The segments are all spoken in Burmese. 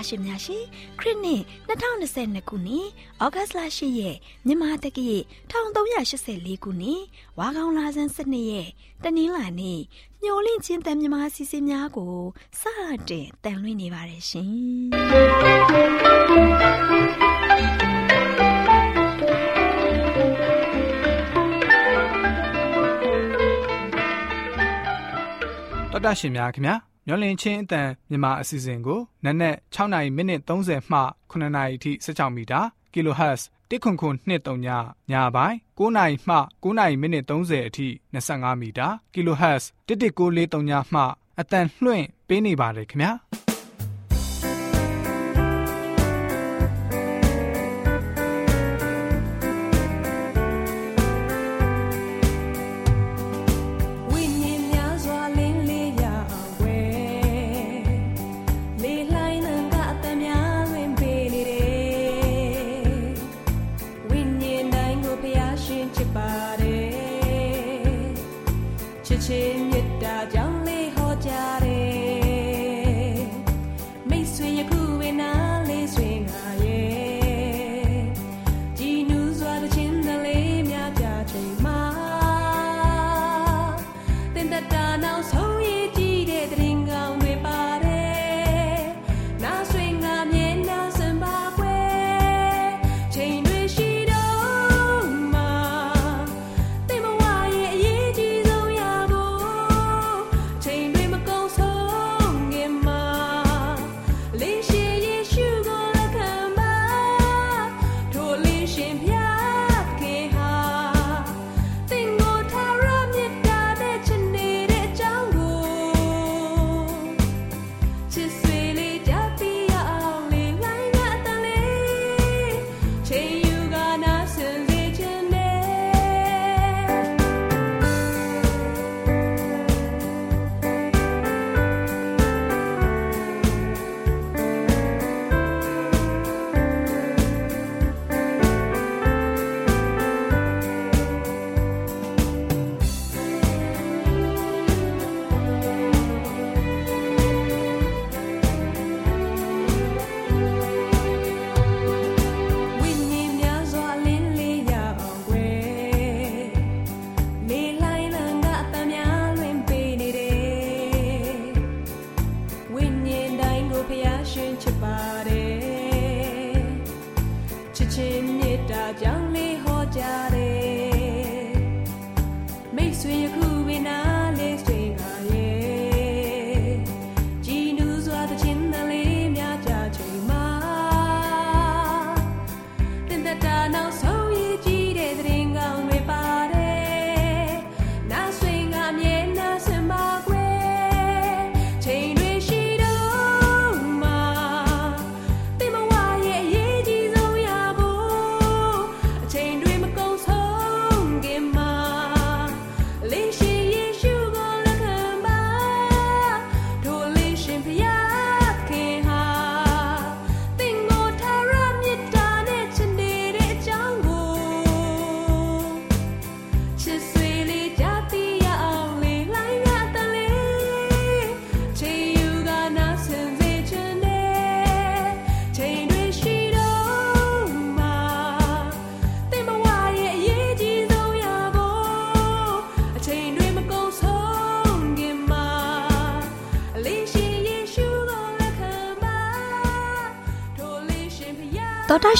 သောတာရှင်များရှင်ခရစ်နှစ်2022ခုနှစ်ဩဂတ်လ10ရက်မြန်မာတက္ကရာ1384ခုနှစ်ဝါကောင်းလာဇန်12ရက်တနင်္လာနေ့ညိုလင့်ချင်းတန်မြမာစီစဉ်များကိုစတင်တန်လွှင့်နေပါတယ်ရှင်တော်တာရှင်များခင်ဗျာ မျောလင်းချင်းအတန်မြန်မာအစီအစဉ်ကိုနက်နက်6နာရီမိနစ်30မှ9နာရီအထိ16မီတာ kHz တစ်ခွန်ခွန်23ညညပိုင်း9နာရီမှ9နာရီမိနစ်30အထိ25မီတာ kHz 11943ညမှအတန်လွှင့်ပေးနေပါတယ်ခင်ဗျာ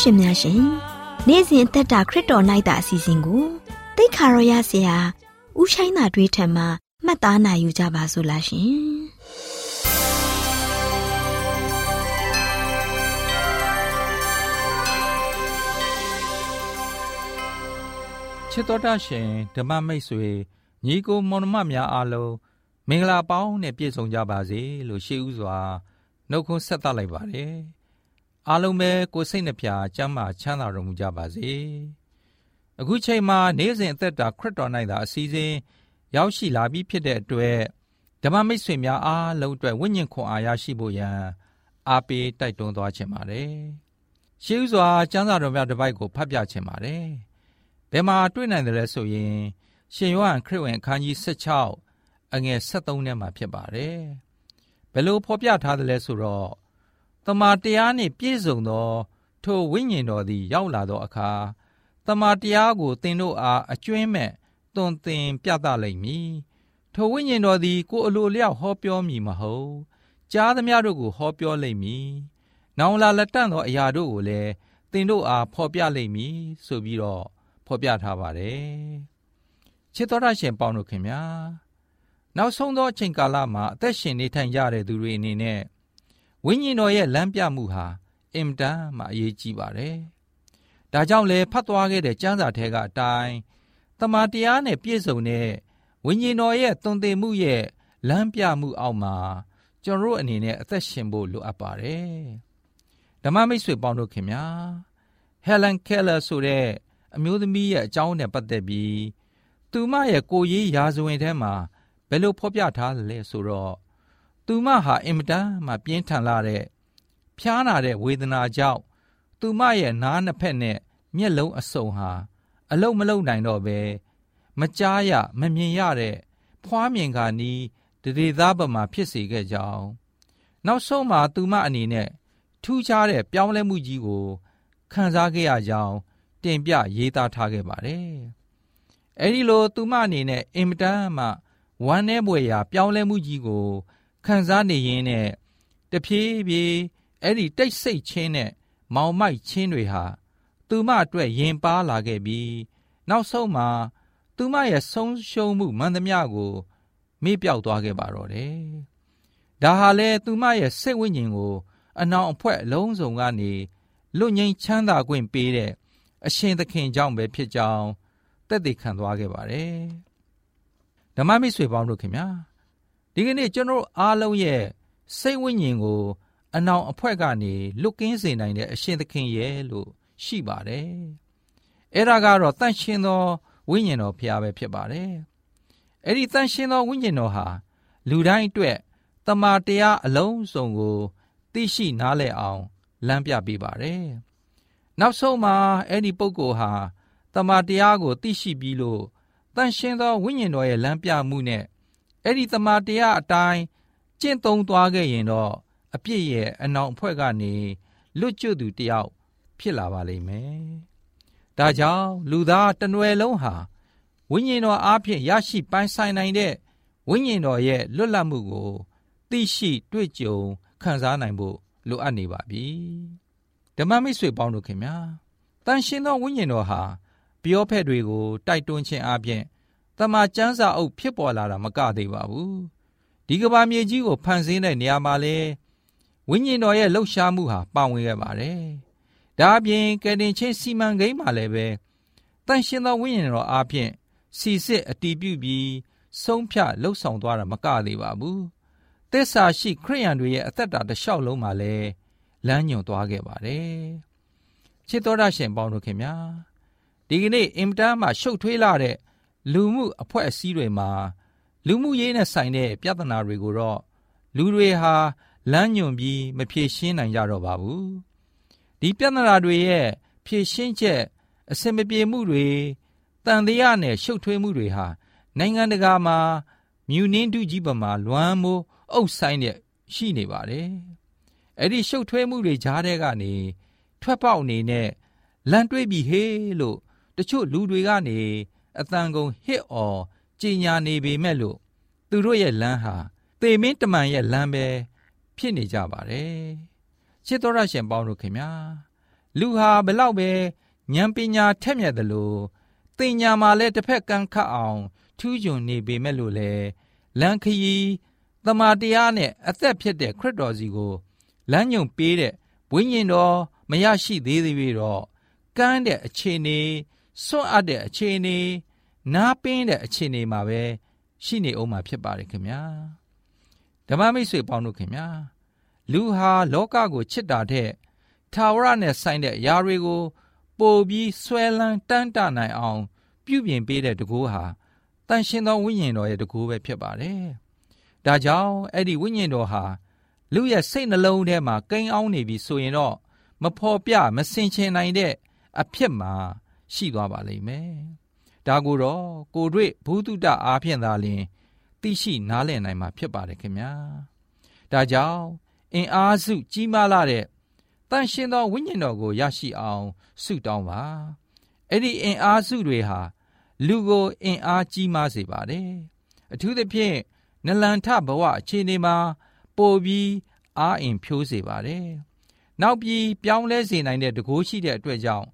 ရှင်များရှင်နေ့စဉ်အသက်တာခရစ်တော်၌တာအစီအစဉ်ကိုတိတ်ခါရောရဆရာဥဆိုင်သာတွေးထံမှာမှတ်သားနိုင်ယူကြပါစို့လားရှင်ချစ်တော်တာရှင်ဓမ္မမိတ်ဆွေညီကိုမောင်နှမများအားလုံးမင်္ဂလာပေါင်းနဲ့ပြည့်စုံကြပါစေလို့ရှေးဥစွာနှုတ်ခွန်းဆက်သလိုက်ပါတယ် အားလုံးပဲကိုစိတ်နှပြကျမ်းမာချမ်းသာတော်မူကြပါစေအခုချိန်မှာနေ့စဉ်အသက်တာခရစ်တော်၌သာအစည်းအဝေးရောက်ရှိလာပြီးဖြစ်တဲ့အတွက်ဓမ္မမိတ်ဆွေများအားလုံးအတွက်ဝိညာဉ်ခွန်အားရရှိဖို့ရန်အားပေးတိုက်တွန်းသွားခြင်းပါတယ်ရှေးဥစွာကျမ်းစာတော်များတစ်ပိုက်ကိုဖတ်ပြခြင်းပါတယ်ဘယ်မှာတွေ့နိုင်တယ်လဲဆိုရင်ရှင်ယောဟန်ခရစ်ဝင်အခန်းကြီး16အငယ်73ထဲမှာဖြစ်ပါတယ်ဘယ်လိုဖော်ပြထားသလဲဆိုတော့တ မာတရားနှင့်ပြည့်စုံသော ထိုဝိညာဉ်တော်သည် ရောက်လာသောအခါတမာတရားကိုသင်တို့အားအကျွင်းမဲ့သွန်သင်ပြသလိမ့်မည်ထိုဝိညာဉ်တော်သည် ကိုယ်အလိုလျောက်ဟောပြောမည်မဟုတ်ကြားသမျှတို့ကိုဟောပြောလိမ့်မည်နောင်လာလက်တန့်သောအရာတို့ကိုလည်းသင်တို့အားဖော်ပြလိမ့်မည်ဆိုပြီးတော့ဖော်ပြထားပါတယ်ချစ်တော်ရရှင်ပေါင်းတို့ခင်ဗျာနောက်ဆုံးသောအချိန်ကာလမှာအသက်ရှင်နေထိုင်ကြတဲ့သူတွေအနေနဲ့ ဝိညာဉ်တော်ရဲ့လမ်းပြမှုဟာအင်တန်မှအရေးကြီးပါတယ်ဒါကြောင့်လေဖတ်သွားခဲ့တဲ့ကျမ်းစာထဲကအတိုင်းတမန်တရားနဲ့ပြည့်စုံတဲ့ဝိညာဉ်တော်ရဲ့သွန်သင်မှုရဲ့လမ်းပြမှုအောက်မှာကျွန်တော်တို့အနေနဲ့အသက်ရှင်ဖို့လိုအပ်ပါတယ်ဓမ္မမိတ်ဆွေပေါင်းတို့ခင်ဗျာဟယ်လန်ကဲလာဆိုတဲ့အမျိုးသမီးရဲ့အကြောင်းနဲ့ပတ်သက်ပြီးသူမရဲ့ကိုရေးရာဇဝင်ထဲမှာဘယ်လိုဖော်ပြထားလဲဆိုတော့ သူမဟာအင်မတန်မှပြင်းထန်လာတဲ့ဖျားနာတဲ့ဝေဒနာကြောင့်သူမရဲ့နားနှစ်ဖက်နဲ့မျက်လုံးအစုံဟာ အလုံးမလုံးနိုင်တော့ပဲမကြားရမမြင်ရတဲ့ဖွားမြင်ကာနီးတရေသားပမာဖြစ်စေခဲ့ကြောင်းနောက်ဆုံးမှာသူမအနေနဲ့ထူးခြားတဲ့ပြောင်းလဲမှုကြီးကိုခံစားခဲ့ရကြောင်းတင်ပြရေးသားထားခဲ့ပါတယ်။အဲဒီလိုသူမအနေနဲ့အင်မတန်မှဝမ်းနည်းပွေရာပြောင်းလဲမှုကြီးကို ခံစားနေရင်းနဲ့တဖြည်းဖြည်းအဲ့ဒီတိတ်ဆိတ်ချင်းနဲ့မောင်မိုက်ချင်းတွေဟာ သူမအတွက်ရင်ပါလာခဲ့ပြီး နောက်ဆုံးမှာ သူမရဲ့ဆုံးရှုံးမှုမှန်သမျှကိုမေ့ပြောက်သွားခဲ့ပါတော့တယ်။ဒါဟာလေသူမရဲ့စိတ်ဝိညာဉ်ကို အနောင်အဖွဲအလုံးစုံကနေလွတ်ငြိမ်းချမ်းသာခွင့်ပေးတဲ့အရှင်သခင်ကြောင့်ပဲဖြစ်ကြောင်းသက်သေခံသွားခဲ့ပါတယ်။ဓမ္မမိတ်ဆွေပေါင်းတို့ခင်ဗျာ ဒီကနေ့ကျွန်တော်အားလုံးရဲ့စိတ်ဝိညာဉ်ကို အနောင်အဖွဲကနေလွတ်ကင်းစေနိုင်တဲ့အရှင်သခင်ရဲ့လို့ရှိပါတယ်။အဲ့ဒါကတော့တန့်ရှင်းသောဝိညာဉ်တော်ဖျားပဲဖြစ်ပါတယ်။အဲ့ဒီတန့်ရှင်းသောဝိညာဉ်တော်ဟာလူတိုင်းအတွက်တမာတရားအလုံးစုံကို သိရှိနားလည်အောင်လမ်းပြပေးပါတယ်။နောက်ဆုံးမှာအဲ့ဒီပုဂ္ဂိုလ်ဟာတမာတရားကိုသိရှိပြီးလို့တန်ရှင်းသောဝိညာဉ်တော်ရဲ့လမ်းပြမှုနဲ့ အဲ့ဒီတမာတရားအတိုင်းကျင့်သုံးသွားခဲ့ရင်တော့အပြစ်ရဲ့အနောင်အဖွဲ့ကနေလွတ်ကျွတ်သူတယောက်ဖြစ်လာပါလိမ့်မယ်။ဒါကြောင့်လူသားတနွယ်လုံးဟာဝိညာဉ်တော်အားဖြင့်ရရှိပိုင်ဆိုင်နိုင်တဲ့ဝိညာဉ်တော်ရဲ့လွတ်လပ်မှုကိုသိရှိတွေ့ကြုံခံစားနိုင်ဖို့လိုအပ်နေပါပြီဓမ္မမိတ်ဆွေပေါင်းတို့ခင်ဗျာတန်ရှင်သောဝိညာဉ်တော်ဟာပြောဖက်တွေကိုတိုက်တွန်းခြင်းအပြင် တမန်ကျမ်းစာအုပ်ဖြစ်ပေါ်လာတာမကသေးပါဘူးဒီကဘာမြေကြီးကိုဖန်ဆင်းတဲ့နေရာမှာလဲဝိညာဉ်တော်ရဲ့လှုပ်ရှားမှုဟာပါဝင်ခဲ့ပါတယ်ဒါအပြင်ကယ်တင်ချင်းစီမံကိန်းမှာလည်းပဲတန်ရှင်သောဝိညာဉ်တော်အားဖြင့်စီစစ်အတီးပြုပြီးဆုံးဖြတ်လှုပ်ဆောင်သွားတာမကသေးပါဘူးသစ္စာရှိခရိယန်တွေရဲ့အသက်တာတစ်လျှောက်လုံးမှာလည်းလမ်းညွန်သွားခဲ့ပါတယ်ချစ်တော်ရရှင်ပေါင်းတို့ခင်ဗျာဒီကနေ့အင်တာမှာရှုပ်ထွေးလာတဲ့ လူမှုအဖွဲ့အစည်းတွေမှာလူမှုရေးနဲ့ဆိုင်တဲ့ပြဿနာတွေကိုတော့လူတွေဟာလမ်းညွန်ပြီးမဖြေရှင်းနိုင်ကြတော့ပါဘူးဒီပြဿနာတွေရဲ့ဖြေရှင်းချက်အစင်မပြေမှုတွေတန်တရားနဲ့ရှုပ်ထွေးမှုတွေဟာနိုင်ငံတကာမှာမြူနင်းတုကြီးပမာလွမ်းမိုးအုပ်ဆိုင်တဲ့ရှိနေပါတယ်။အဲ့ဒီရှုပ်ထွေးမှုတွေကြားထဲကနေထွက်ပေါက်အနေနဲ့လန်တွေးပြီးဟေးလို့တချို့လူတွေကနေ အတန်ကုန်ဟစ်အော်ကြင်ညာနေပေမဲ့လို့သူတို့ရဲ့လမ်းဟာသေမင်းတမန်ရဲ့လမ်းပဲဖြစ်နေကြပါတယ်။ချစ်တော်ရရှင်ပေါင်းတို့ခင်ဗျာလူဟာဘလောက်ပဲဉာဏ်ပညာထက်မြက်တယ်လို့တင်ညာမှာလည်းတစ်ဖက်ကန်းခတ်အောင်ထူးချွန်နေပေမဲ့လို့လေလန်ခရီတမာတရားနဲ့အသက်ဖြစ်တဲ့ခရစ်တော်စီကိုလမ်းညွန်ပေးတဲ့ဝိညာဉ်တော်မရရှိသေးသေးပြီးတော့ကမ်းတဲ့အခြေအနေ စွန့်အပ်တဲ့အခြေအနေနားပင်းတဲ့အခြေအနေမှာပဲရှိနေအောင်မှာဖြစ်ပါတယ်ခင်ဗျာဓမ္မမိတ်ဆွေပေါင်းတို့ခင်ဗျာလူဟာလောကကိုချစ်တာတဲ့ထာဝရနဲ့ဆိုင်တဲ့အရာတွေကိုပိုပြီးဆွဲလန်းတန်းတနိုင်အောင် ပြုပြင်ပေးတဲ့တကူဟာတန်ရှင်သောဝိညာဉ်တော်ရဲ့တကူပဲဖြစ်ပါတယ်ဒါကြောင့်အဲ့ဒီဝိညာဉ်တော်ဟာလူရဲ့စိတ်နှလုံးထဲမှာကိန်းအောင်နေပြီဆိုရင်တော့မဖော်ပြမစင်ချင်နိုင်တဲ့အဖြစ်မှာ ရှိသွားပါလိမ့်မယ်။ဒါကိုတော့ကိုတွေ့ဘုဒ္ဓတအားဖြင့်သာလျှင်သိရှိနားလည်နိုင်မှာဖြစ်ပါတယ်ခင်ဗျာဒါကြောင့်အင်အားစုကြီးမားလာတဲ့တန်ရှင်သောဝိညာဉ်တော်ကိုရရှိအောင်ဆုတောင်းပါအဲ့ဒီအင်အားစုတွေဟာလူကိုအင်အားကြီးမားစေပါတယ်အထူးသဖြင့်နလန်ထဘဝအခြေအနေမှာပိုပြီးအားအင်ဖြိုးစေပါတယ်နောက်ပြီးပြောင်းလဲစေနိုင်တဲ့တကိုးရှိတဲ့အတွက်ကြောင့်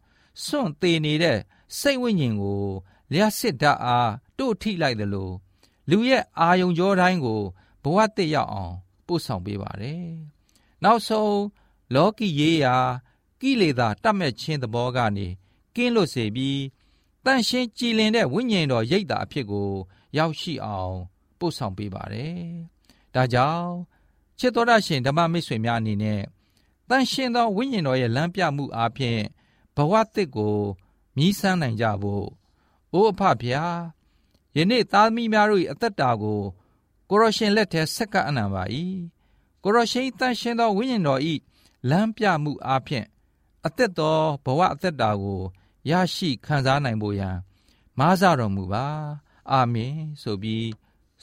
စွန့်သေးနေတဲ့စိတ်ဝိညာဉ်ကိုလျှက်စစ်ဓာတ်အားတို့ထိလိုက်တယ်လို့လူရဲ့အာယုံကြောတိုင်းကိုဘဝတည်ရောက်အောင်ပို့ဆောင်ပေးပါတယ်နောက်ဆုံးလောကီရေးရာကိလေသာတတ်မဲ့ခြင်းသဘောကနေကင်းလွတ်စေပြီးတန့်ရှင်းကြည်လင်တဲ့ဝိညာဉ်တော်ရိပ်တာအဖြစ်ကို ရောက်ရှိအောင်ပို့ဆောင်ပေးပါတယ်။ဒါကြောင့်ချစ်တော်ရရှင်ဓမ္မမိတ်ဆွေများအနေနဲ့တန့်ရှင်းသောဝိညာဉ်တော်ရဲ့လမ်းပြမှုအားဖြင့် ဘဝသစ်ကိုမြည်ဆန်းနိုင်ကြဖို့အိုးအဖဖျားယနေ့သားသမီးများတို့၏အသက်တာကိုကိုရရှင်လက်ထဲဆက်ကပ်အနံပါ၏ကိုရရှင်တန့်ရှင်းသောဝိညာဉ်တော်၏လမ်းပြမှုအားဖြင့်အသက်တော်ဘဝအသက်တာကိုရရှိခံစားနိုင်ဖို့ရန်မားစတော်မူပါအာမင်ဆိုပြီး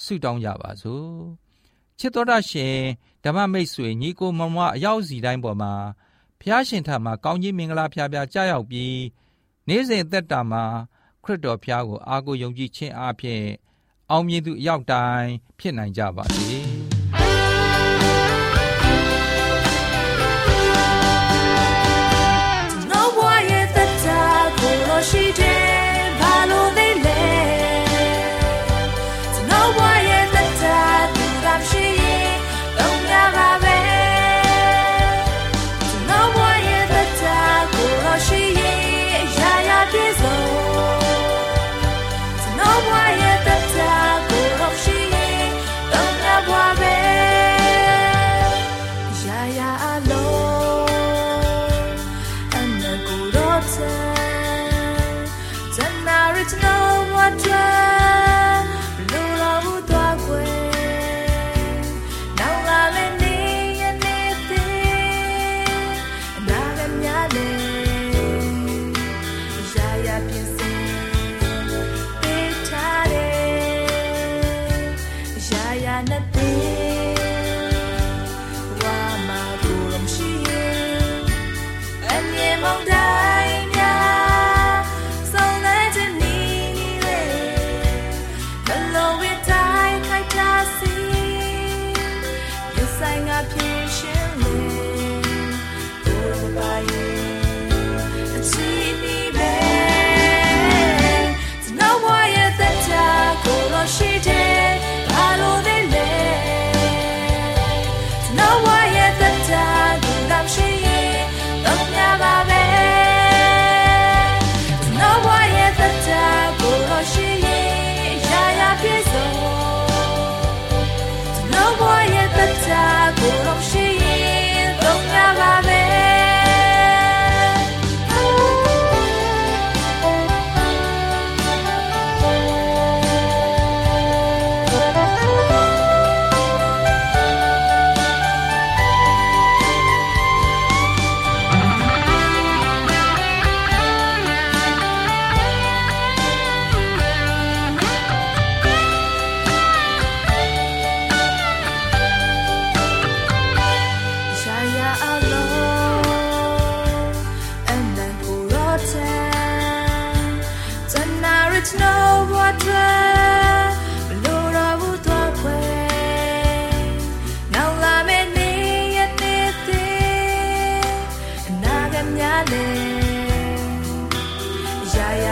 ဆုတောင်းကြပါစို့ချစ်တော်ရရှင်ဓမ္မမိတ်ဆွေညီကိုမမအရောက်စီတိုင်းပေါ်မှာ ဖျားရှင်ထံမှာကောင်းကြီးမင်္ဂလာဖျားဖျားကြားရောက်ပြီးနေ့စဉ်သက်တာမှာခရစ်တော်ဖျားကိုအားကိုယုံကြည်ခြင်းအပြင်အောင်မြင်သူအရောက်တိုင်းဖြစ်နိုင်ကြပါစေ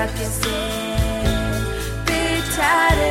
I can sing. Big tired.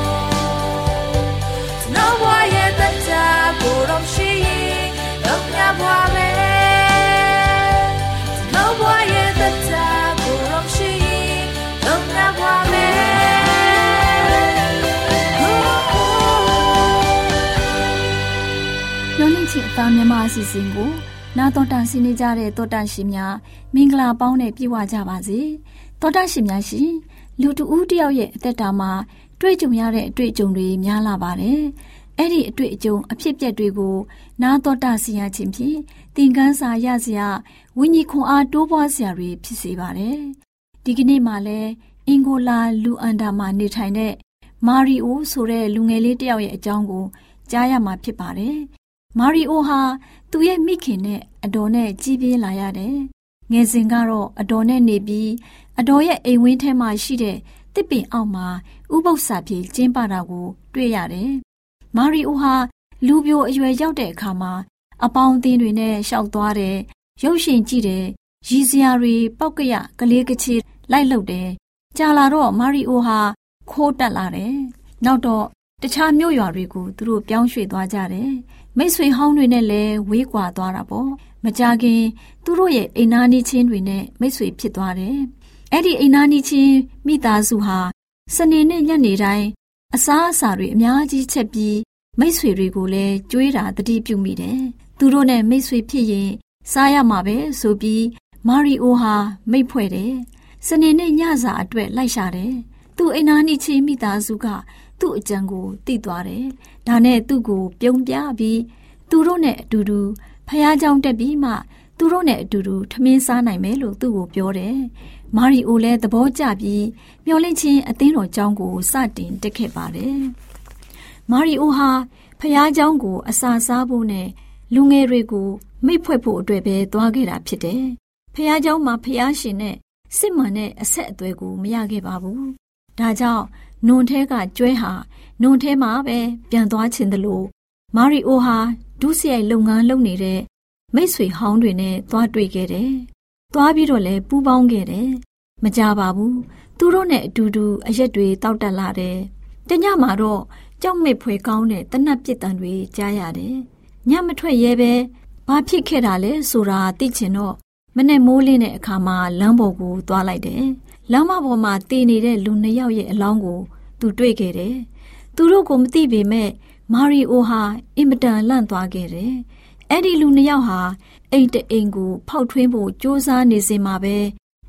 ချင်အသားမြန်မာအစီအစဉ်ကိုနာတော်တာဆင်းနေကြတဲ့တောတာရှင်များမင်္ဂလာပေါင်းနဲ့ပြည့်ဝကြပါစေတောတာရှင်များရှင်လူတဦးတယောက်ရဲ့အသက်တာမှာတွေ့ကြုံရတဲ့အတွေ့အကြုံတွေများလာပါတယ် အဲ့ဒီအတွေ့အကြုံအဖြစ်အပျက်တွေကိုနာတော်တာဆင်ရခြင်းဖြင့်သင်ခန်းစာရစရာဝိညာဉ်ခွန်အားတိုးပွားစရာတွေဖြစ်စေပါတယ်ဒီကနေ့မှလည်းအင်ဂိုလာလူအန်ဒါမှာနေထိုင်တဲ့မာရီအိုဆိုတဲ့လူငယ်လေးတယောက်ရဲ့အကြောင်းကိုကြားရမှာဖြစ်ပါတယ်။မာရီအိုဟာသူ့ရဲ့မိခင်နဲ့အတော်နဲ့ကြီးပြင်းလာရတယ်။ငယ်စဉ်ကတော့အတော်နဲ့နေပြီးအတော်ရဲ့အိမ်ဝင်းထဲမှာရှိတဲ့တစ်ပင်အောက်မှာဥပုသ္စာပြေကျင်းပတာကို တွေ့ရတယ်။ မာရီအိုဟာလူပြိုအရွယ်ရောက်တဲ့အခါမှာအပေါင်းအသင်းတွေနဲ့ရှောက်သွားတယ်။ရုပ်ရှင်ကြည့်တယ်။ရည်စရာတွေပောက်ကရကလေးကချေလိုက်လုပ်တယ်။ကြာလာတော့မာရီအိုဟာခိုးတက်လာတယ်။နောက်တော့တခြားမြို့ရွာတွေကိုသူတို့ပြောင်းရွှေ့သွားကြတယ်။မိတ်ဆွေဟောင်းတွေနဲ့လည်းဝေးကွာသွားတာပေါ့။မကြခင်သူတို့ရဲ့အိမ်နာနီချင်းတွေနဲ့မိတ်ဆွေဖြစ်သွားတယ်။အဲ့ဒီအိမ်နာနီချင်းမိသားစုဟာစနေနေ့ညနေတိုင်းအစားအစာတွေအများကြီးချက်ပြီး မိတ်ဆွေတွေကိုလည်းကြွေးတာတတိပြုမိတယ်။သူတို့နဲ့မိတ်ဆွေဖြစ်ရင်စားရမှာပဲဆိုပြီးမာရီအိုဟာမိတ်ဖွဲ့တယ်။စနေနေ့ညစာအတွက်လိုက်ရှာတယ်။သူ့အိမ်နာနီချင်းမိသားစုကသူ့အကြံကိုသိသွားတယ်။ဒါနဲ့သူ့ကိုပြုံးပြပြီးသူတို့နဲ့အတူတူဖះเจ้าတက်ပြီးမှသူတို့နဲ့အတူတူထမင်းစားနိုင်မယ်လို့သူ့ကိုပြောတယ်။မာရီအိုလည်းသဘောကျပြီးမျောလင့်ချင်းအသင်းတော်เจ้าကိုစတင်တက်ခဲ့ပါတယ်။ မာရီအိုဟာဖះเจ้าကို အစာစားဖို့နဲ့လူငယ်တွေကိုမိတ်ဖွဲ့ဖို့အတွက်ပဲသွားခဲ့တာဖြစ်တယ်။ဖះเจ้าမှာဖះရှင်နဲ့စစ်မှန်တဲ့အဆက်အသွယ်ကိုမရခဲ့ပါဘူး။ဒါကြောင့်နွန်ထဲကကျွဲဟာနွန်ထဲမှာပဲပြန်သွားခြင်းတလို့မာရီအိုဟာဒုစရိုက်လုပ်ငန်းလုပ်နေတဲ့မိတ်ဆွေဟောင်းတွေနဲ့သွားတွေ့ခဲ့တယ်။သွားပြီးတော့လည်းပူးပေါင်းခဲ့တယ်။မကြပါဘူး။သူတို့နဲ့အတူတူအရက်တွေတောက်တက်လာတယ်။တညမှာတော့ ကြောက်မက်ဖွယ်ကောင်းတဲ့တနတ်ပစ်တံတွေကြားရတယ်။ညမထွက်ရဲပဲဘာဖြစ်ခဲ့တာလဲဆိုတာသိချင်တော့မနဲ့မိုးလင်းတဲ့အခါမှာလမ်းပေါ်ကိုသွားလိုက်တယ်။လမ်းမပေါ်မှာတည်နေတဲ့လူနှစ်ယောက်ရဲ့အလောင်းကိုသူတွေ့ခဲ့တယ်။သူတို့ကိုမသိပေမဲ့မာရီအိုဟာအင်မတန်လန့်သွားခဲ့တယ်။အဲ့ဒီလူနှစ်ယောက်ဟာအိမ်တအိမ်ကိုဖောက်ထွင်းဖို့ကြိုးစားနေစဉ်မှာပဲ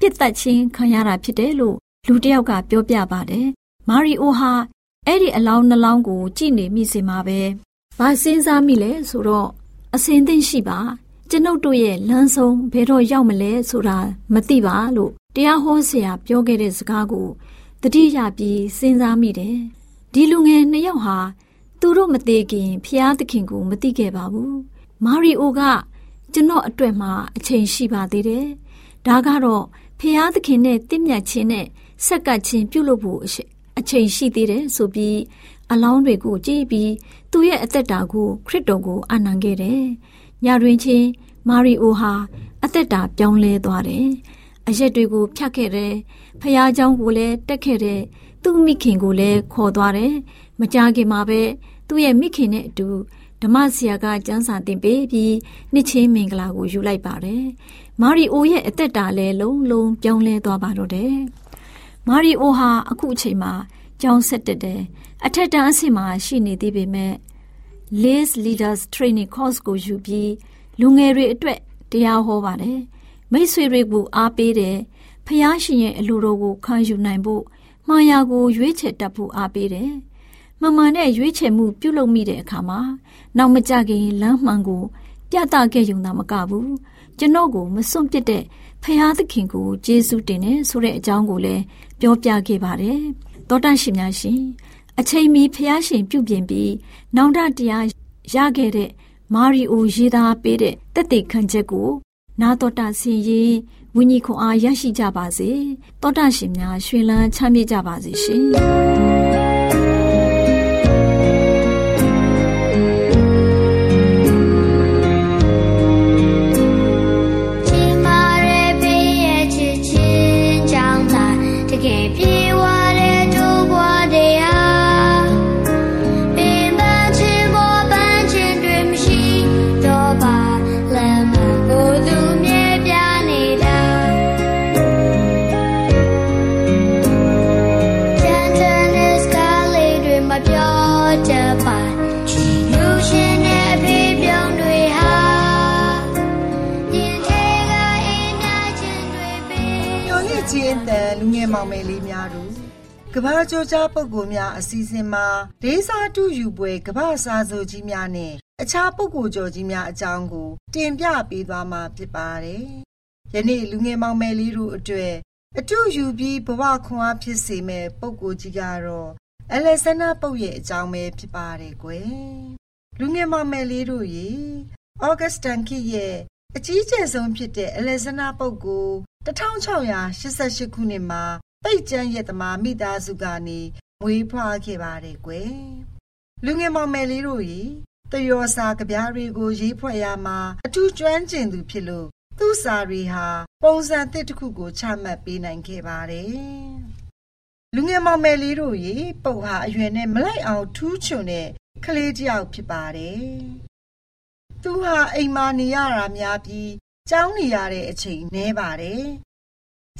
ပြစ်တက်ချင်းခံရတာဖြစ်တယ်လို့လူတစ်ယောက်ကပြောပြပါတယ်။မာရီအိုဟာ အဲ့ဒီအလောင်းနှလောင်းကိုကြည့်နေမိစဉ်မှာပဲဘာစဉ်းစားမိလဲဆိုတော့အစင်သိရှိပါကျွန်ုပ်တို့ရဲ့လမ်းဆုံးဘယ်တော့ရောက်မလဲဆိုတာမသိပါလို့တရားဟောဆရာပြောခဲ့တဲ့စကားကိုတတိယပြီးစဉ်းစားမိတယ်။ဒီလူငယ်နှစ်ယောက်ဟာသူတို့မသေးခင်ဖျားသခင်ကိုမသိခဲ့ပါဘူး။မာရီအိုကကျွန်တော်အတွက်မှာအချိန်ရှိပါသေးတယ်။ဒါကတော့ဖျားသခင်နဲ့တင့်မြတ်ခြင်းနဲ့ဆက်ကပ်ခြင်းပြုလုပ်ဖို့ အချိန်ရှိသေးတယ်ဆိုပြီးအလောင်းတွေကိုကြည့်ပြီးသူ့ရဲ့အသက်တာကိုခရစ်တော်ကိုအာနံခဲ့တယ်။ညတွင်ချင်းမာရီအိုဟာအသက်တာပြောင်းလဲသွားတယ်။အရက်တွေကိုဖြတ်ခဲ့တယ်။ဖះเจ้าကိုလည်းတက်ခဲ့တယ်။သူ့မိခင်ကိုလည်းခေါ်သွားတယ်။မကြခင်မှာပဲသူ့ရဲ့မိခင်နဲ့အတူဓမ္မဆရာကကျမ်းစာသင်ပေးပြီးနှစ်ချင်းမင်္ဂလာကိုယူလိုက်ပါတယ်။မာရီအိုရဲ့အသက်တာလည်းလုံးလုံးပြောင်းလဲသွားပါတော့တယ်။ မာရီအိုဟာအခုအချိန်မှာကျောင်းဆက်တက်တယ်။အထက်တန်းအဆင့်မှာရှိနေသေးပေမဲ့ Liz Leaders Training Course ကိုယူပြီးလူငယ်တွေအတွက်တရားဟောပါတယ်။မိတ်ဆွေတွေကိုအားပေးတယ်။ဖះရှင်ရဲ့အလိုတော်ကိုခံယူနိုင်ဖို့မှားရာကိုရွေးချယ်တတ်ဖို့အားပေးတယ်။မမှန်တဲ့ရွေးချယ်မှုပြုလုပ်မိတဲ့အခါမှာနောက်မကြခင်လမ်းမှန်ကိုပြသခဲ့ရုံသာမကဘူး။ကျွန်တော်ကိုမစွန့်ပစ်တဲ့ ဖះသခင်ကိုကျေးဇူးတင်တယ်ဆိုတဲ့အကြောင်းကိုလည်းပြောပြခဲ့ပါတယ်။သောတရှင်များရှင်အချိန်မီဖះရှင်ပြုပြင်ပြီးနောင်တတရားရခဲ့တဲ့မာရီအိုရေးသားပေးတဲ့တက်တေခံချက်ကို နာတော်တာဆင်ရင်ဝိညာဉ်ခွန်အားရရှိကြပါစေတောတာရှင်များရှင်လန်းချမ်းမြေ့ကြပါစေရှင်မောင် ကဘာကြောကြားပုဂ္ဂိုလ်များအစီအစဉ်မှာဒေသတူယူပွဲကဘာစာဆိုကြီးများနဲ့အခြားပုဂ္ဂိုလ်ကျော်ကြီးများအကြောင်းကို တင်ပြပေးသွားမှာဖြစ်ပါတယ်။ယနေ့လူငယ်မောင်မယ်လေးတို့အတွက်အတူယူပြီးဘဝခွန်အားဖြစ်စေမဲ့ပုဂ္ဂိုလ်ကြီးကတော့အလက်ဆန္ဒပုတ်ရဲ့အကြောင်းပဲဖြစ်ပါတယ်ကွယ်။လူငယ်မောင်မယ်လေးတို့ရေဩဂတ်စတန်ခိရဲ့အကြီးကျယ်ဆုံးဖြစ်တဲ့အလက်ဆန္ဒပုတ်ကို1688ခုနှစ်မှာ ပိတ်ကျန်းရဲ့တမာမိသားစုကနေမွေးဖွားခဲ့ပါတယ်ကွယ်လူငယ်မောင်မယ်လေးတို့ရေတယောစာကြပြားတွေကိုရေးဖွဲ့ရမှာအထူးကျွမ်းကျင်သူဖြစ်လို့သူ့စာတွေဟာပုံစံသစ်တစ်ခုကိုချမှတ်ပေးနိုင်ခဲ့ပါတယ်လူငယ်မောင်မယ်လေးတို့ရေပုတ်ဟာအရွယ်နဲ့မလိုက်အောင်ထူးချွန်တဲ့ကလေးတယောက်ဖြစ်ပါတယ်သူဟာအိမ်မာနေရတာများပြီးကျောင်းနေရတဲ့အချိန်နည်းပါတယ်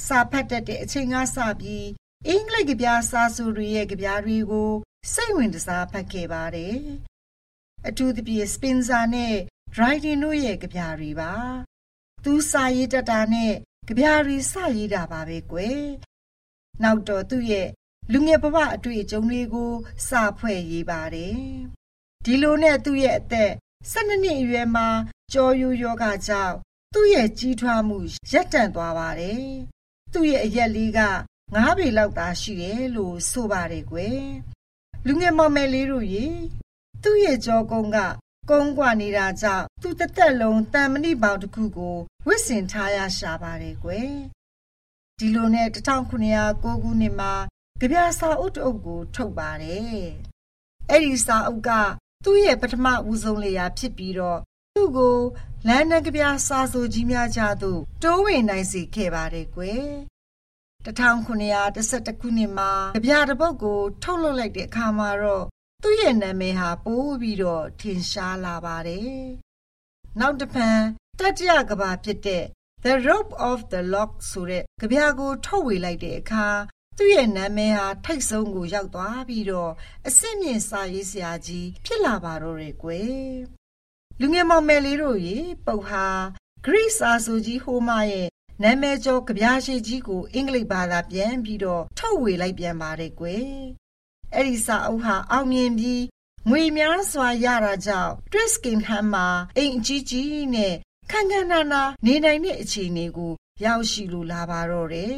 စာဖတ်တတ်တဲ့အချိန်ကစပြီးအင်္ဂလိပ်ကဗျာစာဆိုတွေရဲ့ကဗျာတွေကို စိတ်ဝင်စားဖတ်ခဲ့ပါတယ်။အထူးသဖြင့်စပင်ဆာနဲ့ Dryden တို့ရဲ့ကဗျာတွေပါ။သူစာရေးတတ်တာနဲ့ကဗျာတွေစရေးတာပါပဲကွယ်။နောက်တော့သူ့ရဲ့လူငယ်ဘဝအတွေ့အကြုံတွေကို စာဖွဲ့ရေးပါတယ်။ဒီလိုနဲ့သူ့ရဲ့အသက်12နှစ်အရွယ်မှာကြော်ယူယောဂကြောင့်သူ့ရဲ့ကြီးထွားမှုရပ်တန့်သွားပါတယ် သူ့ရဲ့အရက်လေးကငါးပေလောက်သာရှိတယ်လို့ဆိုပါတယ်ကွယ်လူငယ်မောင်မယ်လေးတို့ရေသူ့ရဲ့ကြောကုန်းကကုန်းကွာနေတာကြောင့်သူ့တသက်လုံးတန်မဏိပေါင်တစ်ခုကိုဝစ်စင်ထားရရှာပါတယ်ကွယ်ဒီလိုနဲ့1909ခုနှစ်မှာကြပြစာအုပ်တအုပ်ကို ထုတ်ပါတယ်အဲ့ဒီစာအုပ်ကသူ့ရဲ့ပထမဦးဆုံးလေယာဖြစ်ပြီးတော့ သူ့ကိုလန်နကပြစာဆိုကြီးများကြသို့တိုးဝင်နိုင်စေခဲ့ပါတယ်ကွယ်1911ခုနှစ်မှာကြပြတစ်ပုဒ်ကို ထုတ်လုပ်လိုက်တဲ့အခါမှာတော့သူ့ရဲ့နာမည်ဟာပိုးပြီးတော့ထင်ရှားလာပါတယ်နောက်တစ်ဖန်တတိယကဘာဖြစ်တဲ့ The Rope of the Lock ဆိုတဲ့ကြပြကိုထုတ်ဝေလိုက်တဲ့အခါသူ့ရဲ့နာမည်ဟာထိတ်ဆုံးကိုရောက်သွားပြီးတော့အစ်စ်မြင့်စာရေးဆရာကြီးဖြစ်လာပါတော့တယ်ကွယ် လူငယ်မောင်မယ်လေးတို့ရေပုတ်ဟာဂရိစာဆိုကြီးဟိုးမရဲ့နာမည်ကျော်ကြပြားရှိကြီးကိုအင်္ဂလိပ်ဘာသာပြန်ပြီးတော့ထုတ်ဝေလိုက်ပြန်ပါတယ်ကွယ်အဲ့ဒီစာအုပ်ဟာအောင်မြင်ပြီးငွေများစွာရတာကြောင့် Triskingham မှာအိမ်အကြီးကြီးနဲ့ခန်းခန်းနာနာနေနိုင်တဲ့အခြေအနေကိုရောက်ရှိလိုလာပါတော့တယ်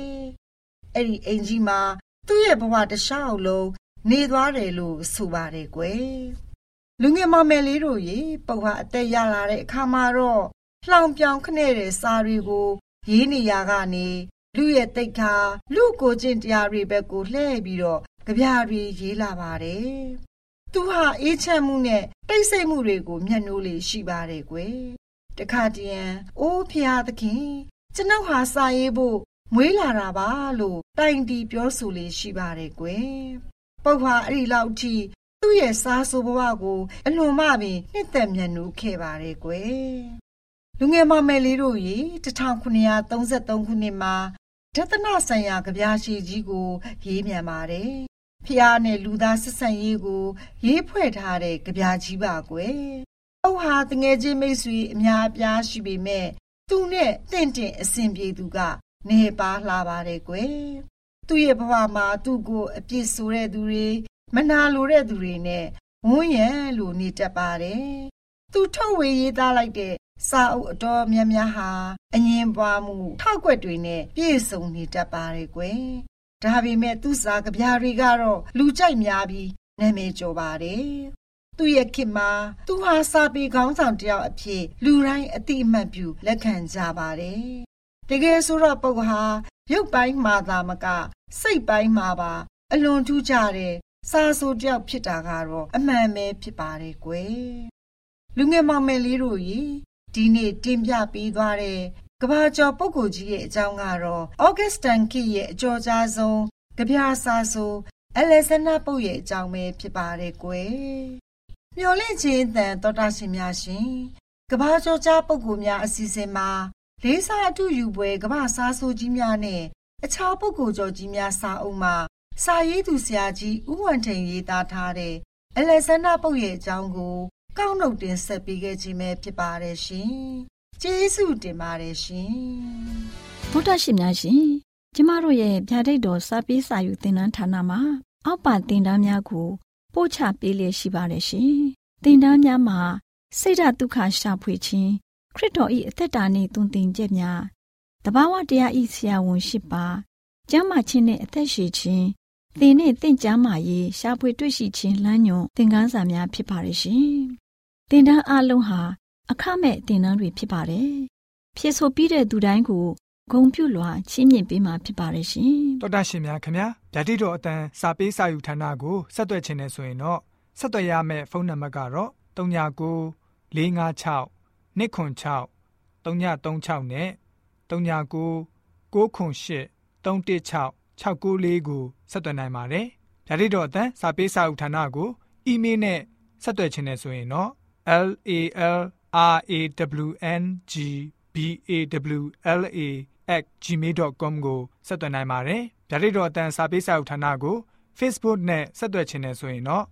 အဲ့ဒီအိမ်ကြီးမှာသူ့ရဲ့ဘဝတစ်လျှောက်လုံးနေသွားတယ်လို့ဆိုပါတယ်ကွယ် လူငယ်မမယ်လေးတို့ရေပုတ်ဟာအသက်ရလာတဲ့အခါမှာတော့လှောင်ပြောင်ခနဲ့တဲ့စာတွေကို ရေးနေရကနေလူရဲ့တိတ်ခါလူကိုချင်းတရားတွေဘက်ကိုလှည့်ပြီးတော့ကြပြတွေရေးလာပါတယ်။သူဟာအေးချမ်းမှုနဲ့တိတ်ဆိတ်မှုတွေကို မျက်နှိုးလေးရှိပါတယ်ကွယ်။တခါတည်းရန်အိုးဖျားသခင် ကျွန်ုပ်ဟာစာရေးဖို့မွေးလာတာပါလို့တိုင်တီပြောဆိုလေးရှိပါတယ်ကွယ်။ပုတ်ဟာအဲ့ဒီလောက်ထိ သူ့ရဲ့စားဆိုဘဝကိုအလွန်မှပင်နှစ်သက်မြတ်နိုးခဲ့ပါတယ်ကွယ်လူငယ်မမယ်လေးတို့ရေ1933ခုနှစ်မှာဒသနဆိုင်ရာကြပြားရှိကြီးကို ရေးမြန်ပါတယ်ဖျားနဲ့လူသားဆက်ဆံရေးကို ရေးဖွဲ့ထားတဲ့ကြပြားကြီးပါကွယ်အုတ်ဟာတငယ်ချင်းမိတ်ဆွေအများအပြားရှိပေမဲ့သူနဲ့တင့်တင့်အဆင်ပြေသူကနေပါလှပါတယ်ကွယ်သူ့ရဲ့ဘဝမှာသူ့ကိုအပြစ်ဆိုတဲ့သူတွေ မနာလိုတဲ့သူတွေနဲ့ဝန်းရံလို့နေတတ်ပါတယ်။သူထုတ်ဝေရေးသားလိုက်တဲ့စာအုပ်အတော်များများဟာအငင်းပွားမှုထောက်ွက်တွေနဲ့ပြည့်စုံနေတတ်ပါတယ်ကွယ်။ဒါပေမဲ့သူစာကြပြားတွေကတော့လူကြိုက်များပြီးနာမည်ကျော်ပါတယ်။သူ့ရဲ့ခင်မှာသူဟာစာပေခေါင်းဆောင်တယောက်အဖြစ်လူတိုင်းအတိအမှတ်ပြုလက်ခံကြပါတယ်တကယ်ဆိုတော့ပုဂ္ဂဟာရုပ်ပိုင်းမှာသာမက စိတ်ပိုင်းမှာပါ အလွန်ထူးကြတဲ့ စာဆိုတယောက်ဖြစ်တာကတော့အမှန်ပဲဖြစ်ပါတယ်ကွယ်လူငယ်မောင်မယ်လေးတို့ရေဒီနေ့တင်ပြပေးသွားတဲ့ကဘာကျော်ပုဂ္ဂိုလ်ကြီးရဲ့အကြောင်းကတော့ဩဂတ်စတန်ကိရဲ့အကျော်ကြားဆုံးကြပြစာဆိုအလက်ဇန္ဒာပုတ်ရဲ့အကြောင်းပဲဖြစ်ပါတယ်ကွယ်မျော်လင့်ခြင်းတန်တော်တာရှင်များရှင်ကဘာကျော်ကြားပုဂ္ဂိုလ်များအစီအစဉ်မှာလေးစားအထုယူပွဲကဘာစာဆိုကြီးများနဲ့အခြားပုဂ္ဂိုလ်ကျော်ကြီးများစာအုပ်မှာ စာရေးသူဆရာကြီးဦးဝံထိန်ရေးသားထားတဲ့အလက်ဇန္ဒာပုတ်ရဲ့အကြောင်းကို ကောက်နှုတ်တင်ဆက်ပေးခဲ့ခြင်းပဲဖြစ်ပါတယ်ရှင်။ကျေးဇူးတင်ပါတယ်ရှင်။ဗုဒ္ဓရှင်များရှင်ကျမတို့ရဲ့ဗျာဒိတ်တော်စာပေးစာယူသင်တန်းဌာနမှာ အောက်ပါသင်တန်းများကိုပို့ချပေးလျက်ရှိပါတယ်ရှင်။သင်တန်းများမှာစိတ်ဓာတ်ဒုက္ခရှာဖွေခြင်းခရစ်တော်၏အသက်တာနှင့်တုန်တင်ချက်များတဘာဝတရားဤဆရာဝန်ရှိပါကျမ်းမာခြင်းနဲ့အသက်ရှည်ခြင်း သင်နဲ့တင့်ကြမာရေးရှားဖွေတွေ့ရှိခြင်းလမ်းညွန်သင်ခန်းစာများဖြစ်ပါရဲ့ရှင်။သင်တန်းအလုံးဟာအခမဲ့သင်တန်းတွေဖြစ်ပါတယ်။ဖြစ်ဆိုပြီးတဲ့သူတိုင်းကိုဂုံပြုလွှာချင်းမြင့်ပေးမှာဖြစ်ပါတယ်ရှင်။တော်တာရှင်များခင်ဗျာဓာတိတော်အတန်းစာပေးစာယူဌာနကိုဆက်သွယ်ခြင်းနဲ့ဆိုရင်တော့ဆက်သွယ်ရမယ့်ဖုန်းနံပါတ်ကတော့39 656 296 336နဲ့39 98 316 694ကိုဆက်သွင်းနိုင်ပါတယ်။ဓာတိတော်အတန်းစာပေးစာဥထာဏာကိုအီးမေးလ်နဲ့ဆက်သွယ်ခြင်းနဲ့ဆိုရင်တော့ l a l r a w n g b a w l a @gmail.com ကိုဆက်သွင်းနိုင်ပါတယ်။ဓာတိတော်အတန်းစာပေးစာဥထာဏာကို Facebook နဲ့ဆက်သွယ်ခြင်းနဲ့ဆိုရင်တော့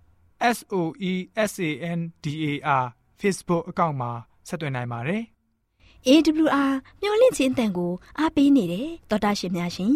s o e s a n d a r Facebook အကောင့်မှာဆက်သွင်းနိုင်ပါတယ်။ AWR မျော်လင့်ခြင်းအတန်ကိုအားပေးနေတယ်တော်တာရှင်များရှင်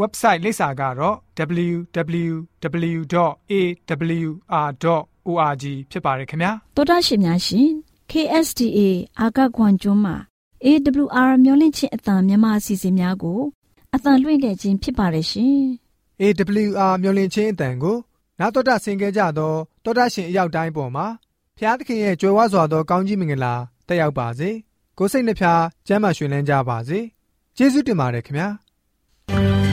website လိပ်စာကတော့ www.awr.org ဖြစ်ပါတယ်ခင်ဗျာတော်တာရှင်များရှင် KSTA အာကခွန်ကျွန်းမှာ AWR မျိုးလင့်ချင်းအတံမြန်မာအစီအစဉ်များကိုအတံလွှင့်ခဲ့ခြင်းဖြစ်ပါတယ်ရှင် AWR မျိုးလင့်ချင်းအတံကိုနာတော်တာဆင် gay ကြတော့တောတာရှင်အရောက်တိုင်းပေါ်မှာဖျားသခင်ရဲ့ကြွယ်ဝစွာသောကောင်းကြီးမင်္ဂလာတက်ရောက်ပါစေကိုစိတ်နှဖျားကျမ်းမာရွှင်လန်းကြပါစေကျေးဇူးတင်ပါတယ်ခင်ဗျာ